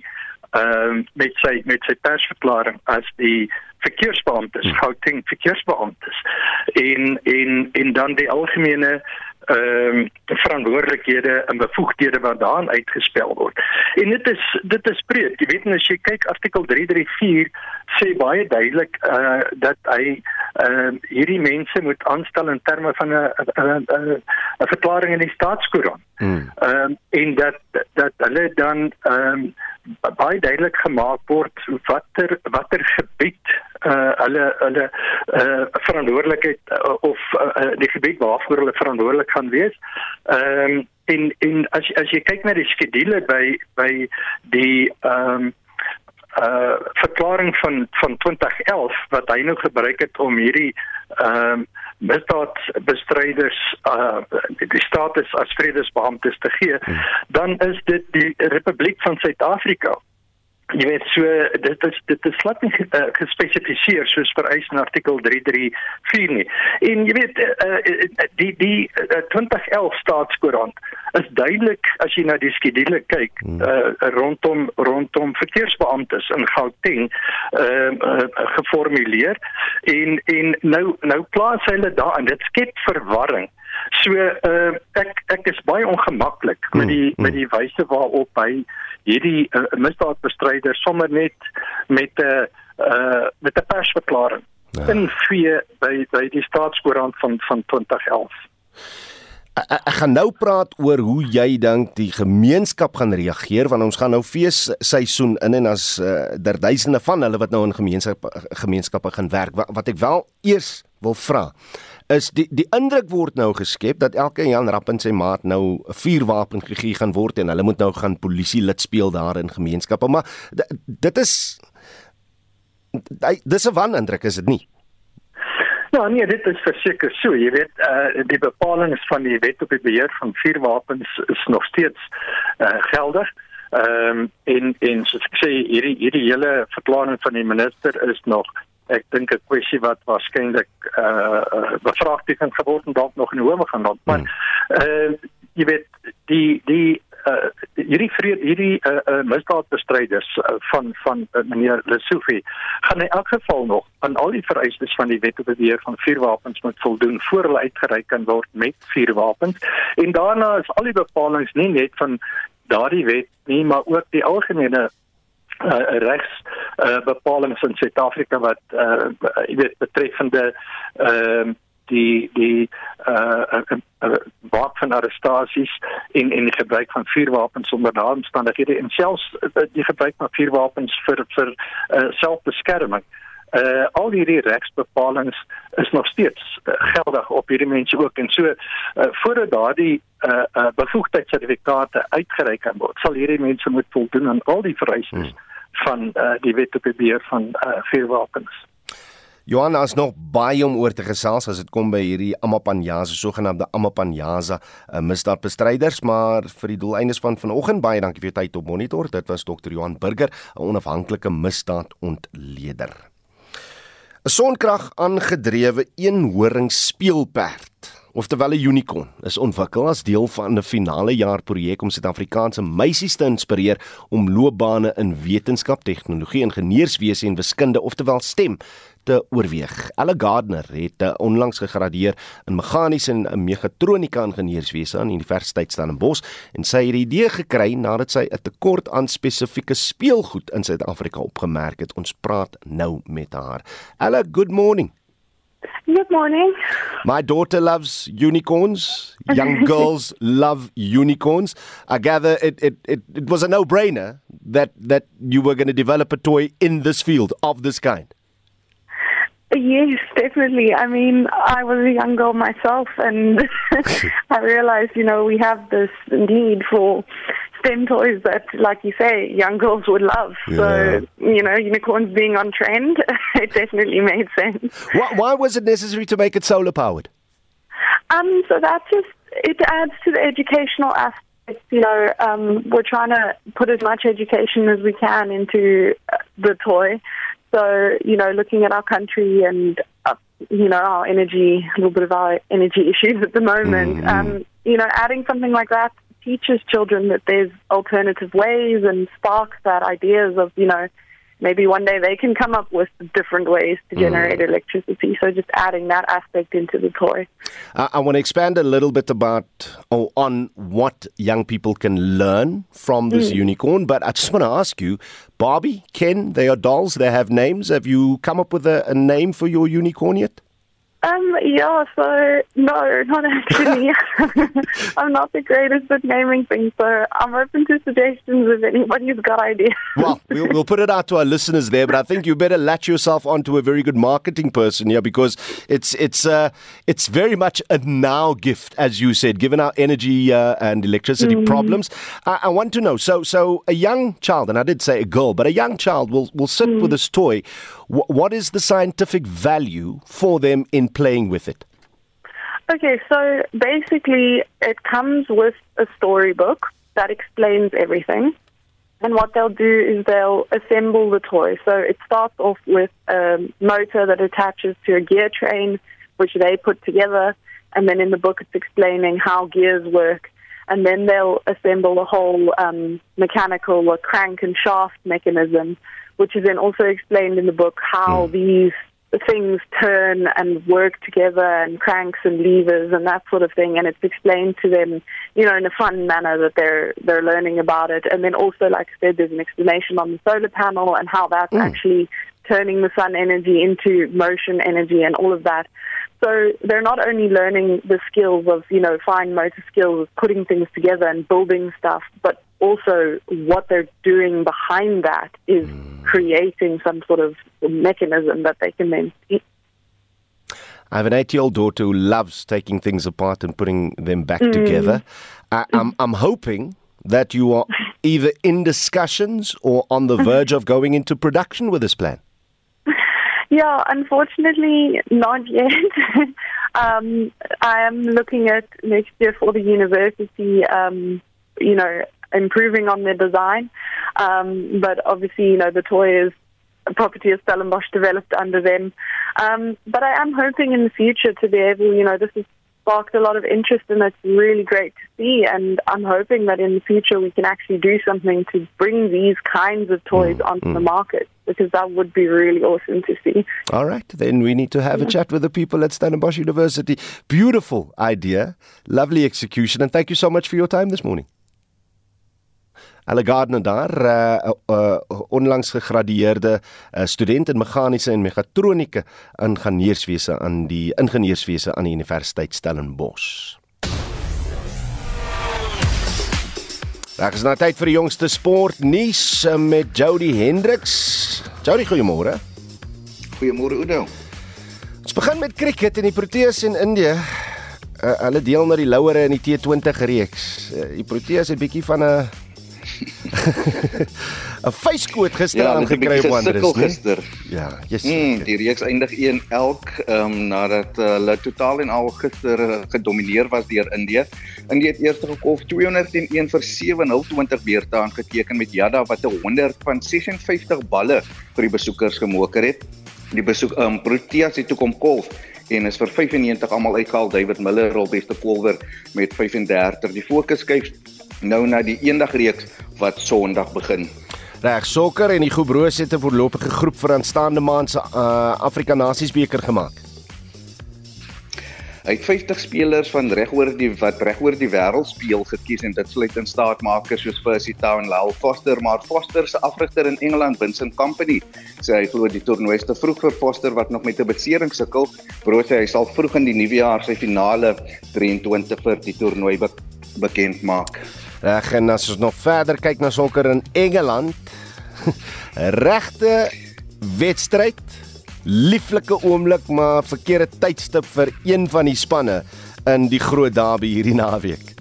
ehm um, met sy met sy persverklaring as die verkeersbeamptes, hmm. Gauteng verkeersbeamptes en en en dan die algemene ehm um, verantwoordelikhede en bevoegdhede wat daarin uitgespel word. En dit is dit is breed. Jy weet as jy kyk artikel 334 sê baie duidelik eh uh, dat hy ehm uh, hierdie mense moet aanstel in terme van 'n 'n 'n 'n verklaring in die staatskoerant. Hmm. Ehm um, en dat dat hulle dan ehm um, baie duidelik gemaak word watter watter gebied uh hulle hulle uh verantwoordelikheid uh, of uh, die gebied waarvoor hulle verantwoordelik gaan wees. Ehm um, en en as as jy kyk na die skedule by by die ehm um, uh verklaring van van 2011 wat hy nou gebruik het om hierdie ehm um, misdaadbestryders uh die status as vredesbeamptes te gee, hmm. dan is dit die Republiek van Suid-Afrika jy weet so dit is dit is glad nie uh, gespesifiseer soos vereis in artikel 334 nie. En jy weet uh, die die uh, 2011 staatskoerant is duidelik as jy na die skedule kyk uh, rondom rondom verkeersbeamptes in Gauteng uh, uh, geformuleer en en nou nou plaas hulle daar en dit skep verwarring. So uh, ek ek is baie ongemaklik met die met die wyse waarop hy hierdie uh, misdaadbestryders sommer net met 'n uh, uh, met 'n persverklaring ja. in vee by by die staatskoerant van van 2011. Ek gaan nou praat oor hoe jy dink die gemeenskap gaan reageer want ons gaan nou feesseisoen in en as uh, der duisende van hulle wat nou in gemeenskap gemeenskappe gaan werk wat, wat ek wel eers wil vra is die die indruk word nou geskep dat elke Jan Rapp en sy maat nou 'n vuurwapen gegee gaan word en hulle moet nou gaan polisie lid speel daar in gemeenskappe maar dit is dis 'n wanindruk is dit nie Ja, nee, dit is verseker so. Jy weet, uh die bepalinge van die wet op die beheer van vuurwapens is nog steeds uh geldig. Ehm um, en en soos ek sê, hierdie hierdie hele verklaring van die minister is nog ek dink 'n kwessie wat waarskynlik eh uh, bevraagteken geword en dalk nog in die hoë gaan dan. Maar eh uh, jy weet die die uh hierdie vrede hierdie uh, uh misdaadbestryders uh, van van uh, meneer Lesofie gaan in elk geval nog aan al die vereistes van die wet op beheer van vuurwapens moet voldoen voor hulle uitgereik kan word met vuurwapens en daarna is al die bepalinge nie net van daardie wet nie maar ook die algemene uh, regs uh, bepalinge in Suid-Afrika wat uh, jy weet betreffende ehm uh, die die uh, uh, uh waak van arrestasies en en die gebruik van vuurwapens onder daardie omstandighede en selfs uh, die gebruik van vuurwapens vir vir uh, selfbeskerming. Uh al hierdie regsbepalinge is nog steeds uh, geldig op hierdie mense ook en so uh, voordat daardie uh, uh bevoegdheidssertifikate uitgereik kan word, sal hierdie mense moet voldoen aan al die vereistes. Hmm van uh, die wet op die beheer van uh, vuurwapens. Johanna is nog baie om oor te gesels as dit kom by hierdie Amapanyaza, sogenaamde Amapanyaza uh, misdaadbestryders, maar vir die doeleindes van vanoggend baie dankie vir u tyd op monitor. Dit was Dr. Johan Burger, 'n onafhanklike misdaadontleder. 'n Sonkrag aangedrewe eenhoring speelperd oftewel 'n unicorn, is ontwikkel as deel van 'n finale jaar projek om Suid-Afrikaanse meisies te inspireer om loopbane in wetenskap, tegnologie, ingenieurswese en wiskunde, oftewel STEM, te oorweeg. Elle Gardner het uh, onlangs gegradueer in meganiese en mechatronika ingenieurswese aan Universiteit Stellenbosch en sy het die idee gekry nadat sy 'n tekort aan spesifieke speelgoed in Suid-Afrika opgemerk het. Ons praat nou met haar. Elle, good morning. Good morning. My daughter loves unicorns. Young *laughs* girls love unicorns. I gather it, it, it, it was a no-brainer that, that you were going to develop a toy in this field of this kind. Yes, definitely. I mean, I was a young girl myself, and *laughs* I realized, you know, we have this need for STEM toys that, like you say, young girls would love. Yeah. So, you know, unicorns being on trend, *laughs* it definitely made sense. Why, why was it necessary to make it solar powered? Um, so that just it adds to the educational aspect. You know, um, we're trying to put as much education as we can into the toy. So, you know, looking at our country and, uh, you know, our energy, a little bit of our energy *laughs* issues at the moment, mm-hmm. um, you know, adding something like that teaches children that there's alternative ways and sparks that ideas of, you know, maybe one day they can come up with different ways to generate mm. electricity. So just adding that aspect into the toy. Uh, I want to expand a little bit about oh, on what young people can learn from this mm. unicorn, but I just want to ask you, Barbie, Ken, they are dolls. They have names. Have you come up with a, a name for your unicorn yet? Um, yeah, so no, not actually. *laughs* *laughs* I'm not the greatest at naming things, so I'm open to suggestions if anybody's got ideas. well, well, we'll put it out to our listeners there, but I think you better latch yourself onto a very good marketing person here because it's it's uh, it's very much a now gift, as you said, given our energy uh, and electricity mm. problems. I, I, want to know. So, so a young child, and I did say a girl, but a young child will will sit mm. with this toy. W- what is the scientific value for them in playing with it? Okay, so basically, it comes with a storybook that explains everything. And what they'll do is they'll assemble the toy. So it starts off with a motor that attaches to a gear train, which they put together. And then in the book, it's explaining how gears work. And then they'll assemble the whole um, mechanical or crank and shaft mechanism, which is then also explained in the book how mm. these things turn and work together and cranks and levers and that sort of thing and it's explained to them you know in a fun manner that they're they're learning about it. And then also like I said there's an explanation on the solar panel and how that's mm. actually turning the sun energy into motion energy and all of that. So they're not only learning the skills of you know fine motor skills putting things together and building stuff but also what they're doing behind that is creating some sort of mechanism that they can then see. I have an eight-year-old daughter who loves taking things apart and putting them back mm. together. I, I'm, I'm hoping that you are *laughs* either in discussions or on the verge of going into production with this plan. Yeah, unfortunately, not yet. *laughs* um, I am looking at next year for the university. Um, you know, improving on their design. Um, but obviously, you know, the toy is a property of Stellenbosch developed under them. Um, but I am hoping in the future to be able, you know, this has sparked a lot of interest and it's really great to see. And I'm hoping that in the future we can actually do something to bring these kinds of toys mm, onto mm. the market because that would be really awesome to see. All right, then we need to have yeah. a chat with the people at Stellenbosch University. Beautiful idea, lovely execution, and thank you so much for your time this morning. Hulle Gardner daar, 'n uh, uh, onlangs gegradueerde uh, student in meganiese en mechatroniese ingenieurswese aan die ingenieurswese aan die Universiteit Stellenbosch. Daar is nou tyd vir die jongste sport nuus uh, met Jody Hendricks. Jody, goeiemôre. Goeiemôre Udo. Ons begin met cricket in die Proteas in Indië. Uh, hulle deel na die louere in die T20 reeks. Uh, die Proteas het bietjie van 'n *laughs* 'n Facekoot gister ja, aangekry op Andres, gister. Ja, yes. Mm, die reeks eindig 1 elk ehm um, nadat uh, hulle totaal en al gister uh, gedomeineer was deur Indië. Indië het eers gekof 201 vir 720 beurte aangeteken met Yada wat 'n 100 van 56 balle vir die besoekers gemoker het. Die besoek ehm um, Proteas het toe kom kolf en is vir 95 almal uitgehaal. David Miller rol beste polwer met 35. Die fokus skuif nou na die eendagreeks wat Sondag begin. Reg, sokker en die Gobroos het 'n voorlopige groep vir aanstaande maand se uh, Afrika Nasies beker gemaak. Hy het 50 spelers van regoor die wat regoor die wêreld speel gekies en dit sluit in staatmakers soos Percy Tau en Lyle Foster, maar Foster se afrigter in Engeland, Vincent Kompany, sê hy glo die toernooi is te vroeg vir Foster wat nog met 'n besering sukkel. Brood sê hy sal vroeg in die nuwe jaar sy finale 23 vir die toernooi bekend maak. Reg en as ons nog verder kyk na sokker in Engeland, *laughs* regte wedstryd, lieflike oomblik maar verkeerde tydstip vir een van die spanne in die groot derby hierdie naweek.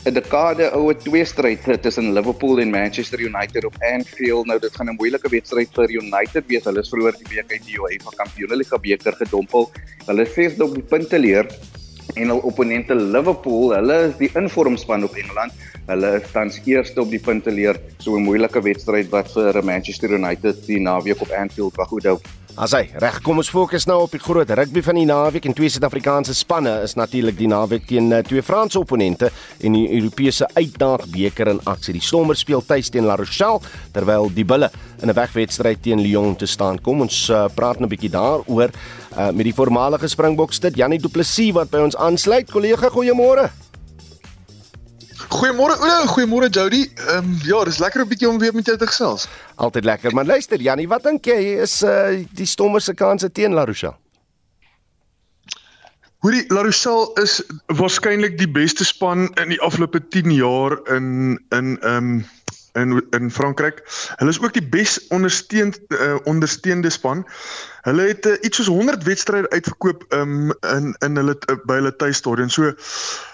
'n dekade oue tweestryd tussen Liverpool en Manchester United op Anfield. Nou dit gaan 'n moeilike wedstryd vir United wees. Hulle is vroeër die week uit die UEFA Kampioenligga beker gedompel. Hulle is ses op die punte leer en hul opponente Liverpool, hulle is die informspan op Engeland. Hulle is tans eerste op die punte leer. So 'n moeilike wedstryd wat vir Manchester United die naweek op Anfield wag hou. Asai, reg, kom ons fokus nou op die groot rugby van die naweek en twee Suid-Afrikaanse spanne is natuurlik die naweek teen uh, twee Franse opponente in die Europese uitdagbeker in aksie. Die Stormers speel tuis teen La Rochelle terwyl die Bulle in 'n wegwedstryd teen Lyon te staan kom. Ons uh, praat nou 'n bietjie daaroor uh, met die voormalige Springboks dit Janie Du Plessis wat by ons aansluit. Kollega, goeiemôre. Goeiemôre Oudo, goeiemôre Jody. Ehm um, ja, dis lekker 'n bietjie om weer met jou te gesels. Altyd lekker. Maar luister Jannie, wat dink jy is uh die Stormers se kanse teen La Rochelle? Hoorie, La Rochelle is waarskynlik die beste span in die afgelope 10 jaar in in ehm um, in in Frankryk. Hulle is ook die bes ondersteund uh, ondersteunde span. Hulle het uh, iets soos 100 wedstryde uitverkoop um, in in hulle uh, by hulle tuisstadion. So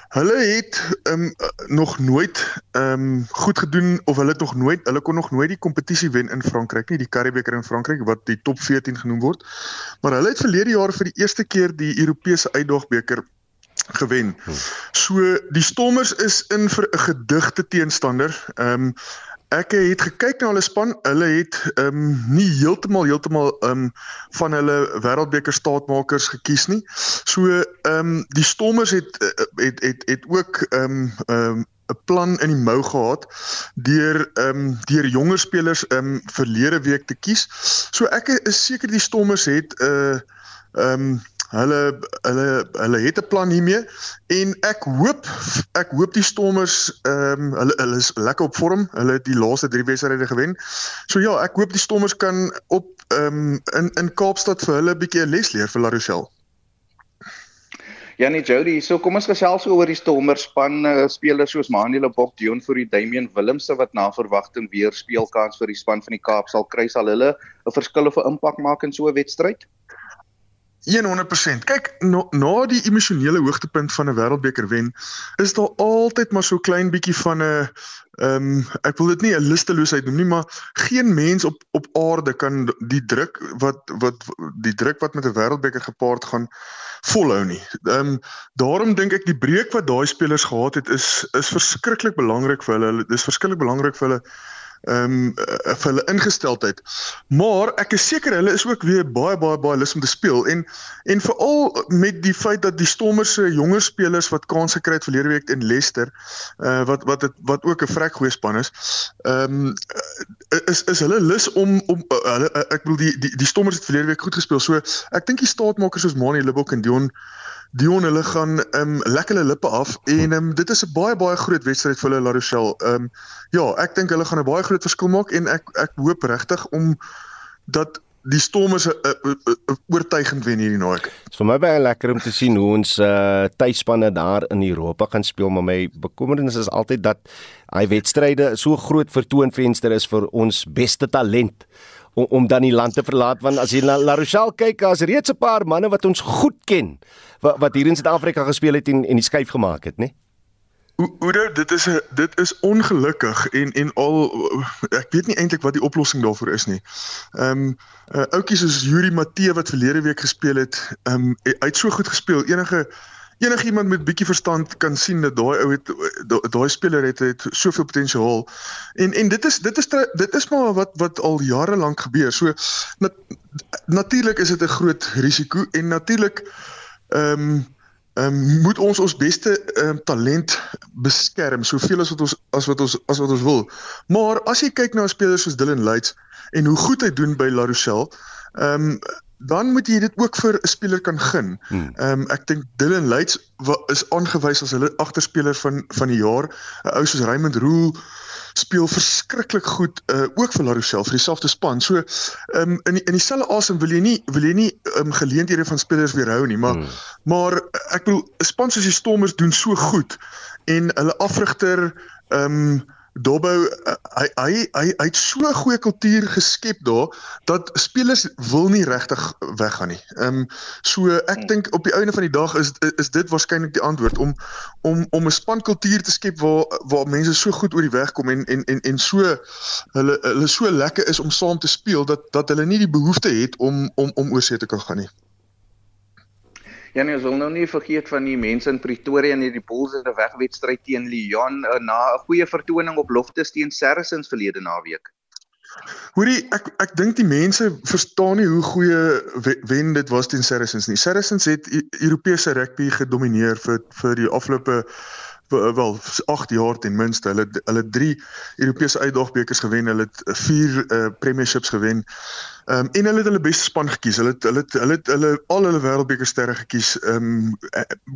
Hulle het um, nog nooit um goed gedoen of hulle het nog nooit hulle kon nog nooit die kompetisie wen in Frankryk nie, die Karibeker in Frankryk wat die top 14 genoem word. Maar hulle het verlede jaar vir die eerste keer die Europese uitdagbeker gewen. So die Stormers is in vir 'n gedigte teenstander. Um Ek het gekyk na hulle span. Hulle het ehm um, nie heeltemal heeltemal ehm um, van hulle wêreldbeker staatmakers gekies nie. So ehm um, die Stormers het het het het ook ehm um, ehm um, 'n plan in die mou gehad deur ehm um, deur jonger spelers ehm um, verlede week te kies. So ek is seker die Stormers het 'n uh, ehm um, Hulle hulle hulle het 'n plan hiermee en ek hoop ek hoop die Stormers ehm um, hulle hulle is lekker op vorm. Hulle het die laaste 3 wedstryde gewen. So ja, ek hoop die Stormers kan op ehm um, in in Kaapstad vir hulle 'n bietjie 'n les leer vir La Rochelle. Janie Jody, so kom ons gesels oor die Stormers span uh, spelers soos Manuel Bok, Dion vir die Damian Willemse wat na verwagting weer speelkans vir die span van die Kaap sal kry. Sal hulle 'n verskil of 'n impak maak in so 'n wedstryd? 100%. Kyk, na, na die emosionele hoogtepunt van 'n wêreldbeker wen, is daar altyd maar so klein bietjie van 'n ehm um, ek wil dit nie 'n lusteloosheid noem nie, maar geen mens op op aarde kan die druk wat wat die druk wat met 'n wêreldbeker gepaard gaan volhou nie. Ehm um, daarom dink ek die breek wat daai spelers gehad het is is verskriklik belangrik vir hulle. Dit is verskriklik belangrik vir hulle ehm um, vir hulle ingesteldheid. Maar ek is seker hulle is ook weer baie baie baie lus om te speel en en veral met die feit dat die Stormers se jonger spelers wat kans gekry het verlede week in Leicester, uh wat wat het, wat ook 'n vrek goeie span is. Ehm um, is is hulle lus om om uh, hulle uh, ek bedoel die die die Stormers het verlede week goed gespeel. So ek dink die staatmakers soos Manie Libbok en Dion Dion hulle gaan ehm um, lekker hulle lippe af en ehm um, dit is 'n baie baie groot wedstryd vir hulle La Rochelle. Ehm um, ja, ek dink hulle gaan 'n baie groot verskil maak en ek ek hoop regtig om dat die Stormers 'n oortuigend wen hierdie naweek. Dit is vir my baie lekker om te sien hoe ons uh tuisspanne daar in Europa gaan speel, maar my bekommernis is altyd dat hy wedstryde so groot vertoonvenster is vir ons beste talent om om dan die land te verlaat want as jy na La Rochelle kyk, daar's reeds 'n paar manne wat ons goed ken wat wat hier in Suid-Afrika gespeel het en en die skuif gemaak het, né? Ouder, dit is 'n dit is ongelukkig en en al ek weet nie eintlik wat die oplossing daarvoor is nie. Ehm um, uh, ouetjies soos Yuri Matee wat verlede week gespeel het, ehm um, hy het so goed gespeel. Enige enigiemand met bietjie verstand kan sien dat daai ou het daai speler het het soveel potensiaal. En en dit is dit is dit is maar wat wat al jare lank gebeur. So nat, natuurlik is dit 'n groot risiko en natuurlik ehm um, ehm um, moet ons ons beste um, talent beskerm soveel as wat ons as wat ons as wat ons wil. Maar as jy kyk na spelers soos Dylan Luits en hoe goed hy doen by La Rochelle, ehm um, dan moet jy dit ook vir 'n speler kan gun. Hmm. Ehm um, ek dink Dylan Luits is aangewys as hulle agterspeler van van die jaar. 'n Ou soos Raymond Roo speel verskriklik goed uh, ook vir La Rochelle vir dieselfde span. So ehm um, in die, in dieselfde asem wil jy nie wil jy nie ehm um, geleenthede van spelers weerhou nie, maar hmm. maar ek bedoel 'n span soos die Stormers doen so goed en hulle afrigter ehm um, Dobbo uh, hy hy hy hy het so 'n goeie kultuur geskep daar dat spelers wil nie regtig weggaan nie. Ehm um, so ek hmm. dink op die einde van die dag is is dit waarskynlik die antwoord om om om 'n spankultuur te skep waar waar mense so goed oor die weg kom en en en en so hulle hulle so lekker is om saam te speel dat dat hulle nie die behoefte het om om om oorsee te kan gaan nie. Ja nee, ons wil nou nie vergeet van die mense in Pretoria en hierdie Bulls se wegwedstryd teen Lyon uh, na 'n goeie vertoning op Loftus teen Saracens verlede naweek. Hoorie, ek ek dink die mense verstaan nie hoe goeie wen dit was teen Saracens nie. Saracens het Europese rugby gedomeineer vir vir die afgelope wel 8 jaar ten minste. Hulle hulle 3 Europese uitdagbekers gewen, hulle het 4 uh, premierships gewen. Ehm um, en hulle het hulle beste span gekies. Hulle het hulle het hulle het hulle al hulle wêreldbeker sterre gekies. Ehm um,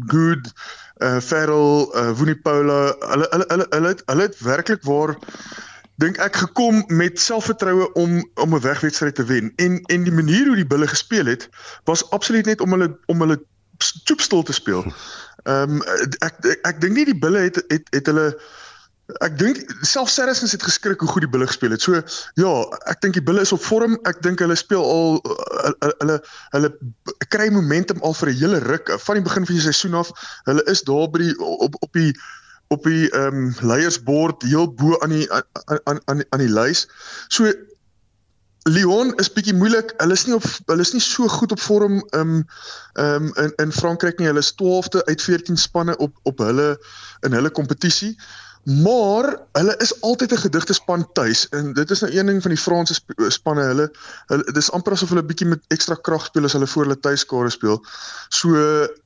good uh Ferrell, uh Wunipola, hulle hulle hulle hulle het hulle het werklik waar dink ek gekom met selfvertroue om om 'n wegwedstryd te wen. En en die manier hoe die bulle gespeel het was absoluut net om hulle om hulle stoepstil te speel. Ehm um, ek ek, ek dink nie die bulle het het het hulle ek dink self Saracens het geskrik hoe goed die bulle gespeel het. So ja, ek dink die bulle is op vorm. Ek dink hulle speel al hulle hulle kry momentum al vir 'n hele ruk van die begin van die seisoen af. Hulle is daar by die op op die op die ehm um, leiersbord heel bo aan die aan aan aan die lys. So Lyon is bietjie moeilik. Hulle is nie op hulle is nie so goed op vorm um um in in Frankryk nie. Hulle is 12de uit 14 spanne op op hulle in hulle kompetisie. Maar hulle is altyd 'n gedigte span tuis en dit is nou een ding van die Franse sp spanne. Hulle hulle dis amper asof hulle bietjie met ekstra krag speel as hulle voor hulle tuiskare speel. So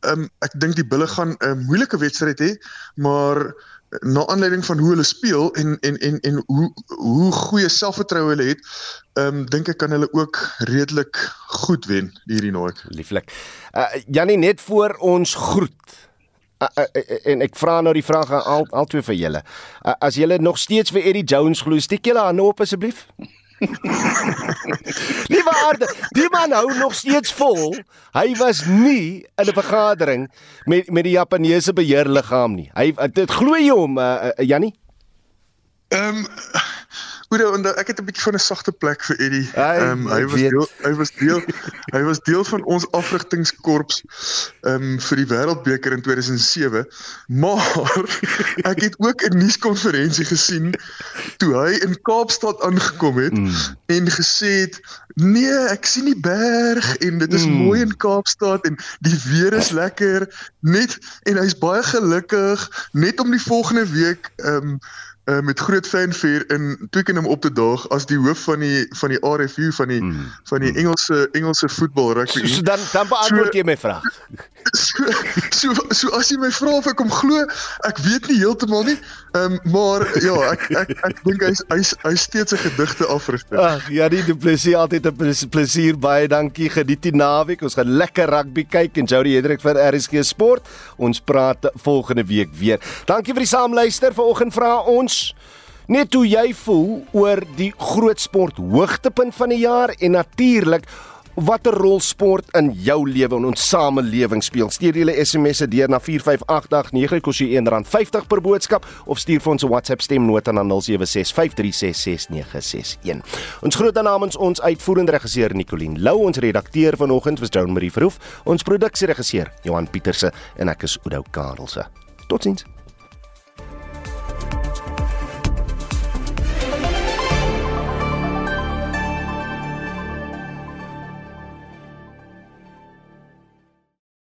um ek dink die Bulle gaan 'n moeilike wedstryd hê, maar na aanleiding van hoe hulle speel en en en en hoe hoe goeie selfvertroue hulle het, ehm um, dink ek kan hulle ook redelik goed wen hierdie naweek. Lieflik. Uh Jannie net voor ons groet. Uh, uh, uh, en ek vra nou die vraag aan al al twee van julle. Uh, as julle nog steeds vir Eddie Jones glo, steek julle hande op asseblief. *laughs* Liewe aarde, die man hou nog steeds vol. Hy was nie in 'n vergadering met met die Japaneese beheerliggaam nie. Hy dit glo jy hom, uh, uh, Jannie? Ehm um, Oude onder ek het 'n bietjie van 'n sagte plek vir Eddie. Ehm um, hy was deel, hy was deel hy was deel van ons afrigtingskorps ehm um, vir die Wêreldbeker in 2007. Maar *laughs* ek het ook 'n nuuskonferensie gesien toe hy in Kaapstad aangekom het mm. en gesê het nee, ek sien die berg en dit is mm. mooi in Kaapstad en die weer is lekker net en hy's baie gelukkig net om die volgende week ehm um, uh, met groot fanfare in Twickenham op te daag as die hoof van die van die RFU van die mm. van die Engelse Engelse voetbal rugby. So, so dan dan beantwoord so, jy my vraag. So, so so as jy my vra of ek hom glo, ek weet nie heeltemal nie. Ehm um, maar ja, ek ek ek dink hy's hy's hy's steeds 'n gedigte afrigter. Ag, ja, die plesier altyd 'n plesier baie dankie geniet die naweek. Ons gaan lekker rugby kyk en Jody Hendrik vir RSG Sport. Ons praat volgende week weer. Dankie vir die saamluister. Vanoggend vra ons net hoe jy voel oor die groot sport hoogtepunt van die jaar en natuurlik watter rol sport in jou lewe en ons samelewing speel. Stuur julle SMS'e deur na 45889 kos jy R1.50 per boodskap of stuur vir ons 'n WhatsApp stemnota na 0765366961. Ons groet dan namens ons uitvoerende regisseur Nicoline Lou, ons redakteur vanoggend was Joan Marie Verhoef, ons produksieregisseur Johan Pieterse en ek is Oudou Karelse. Totsiens.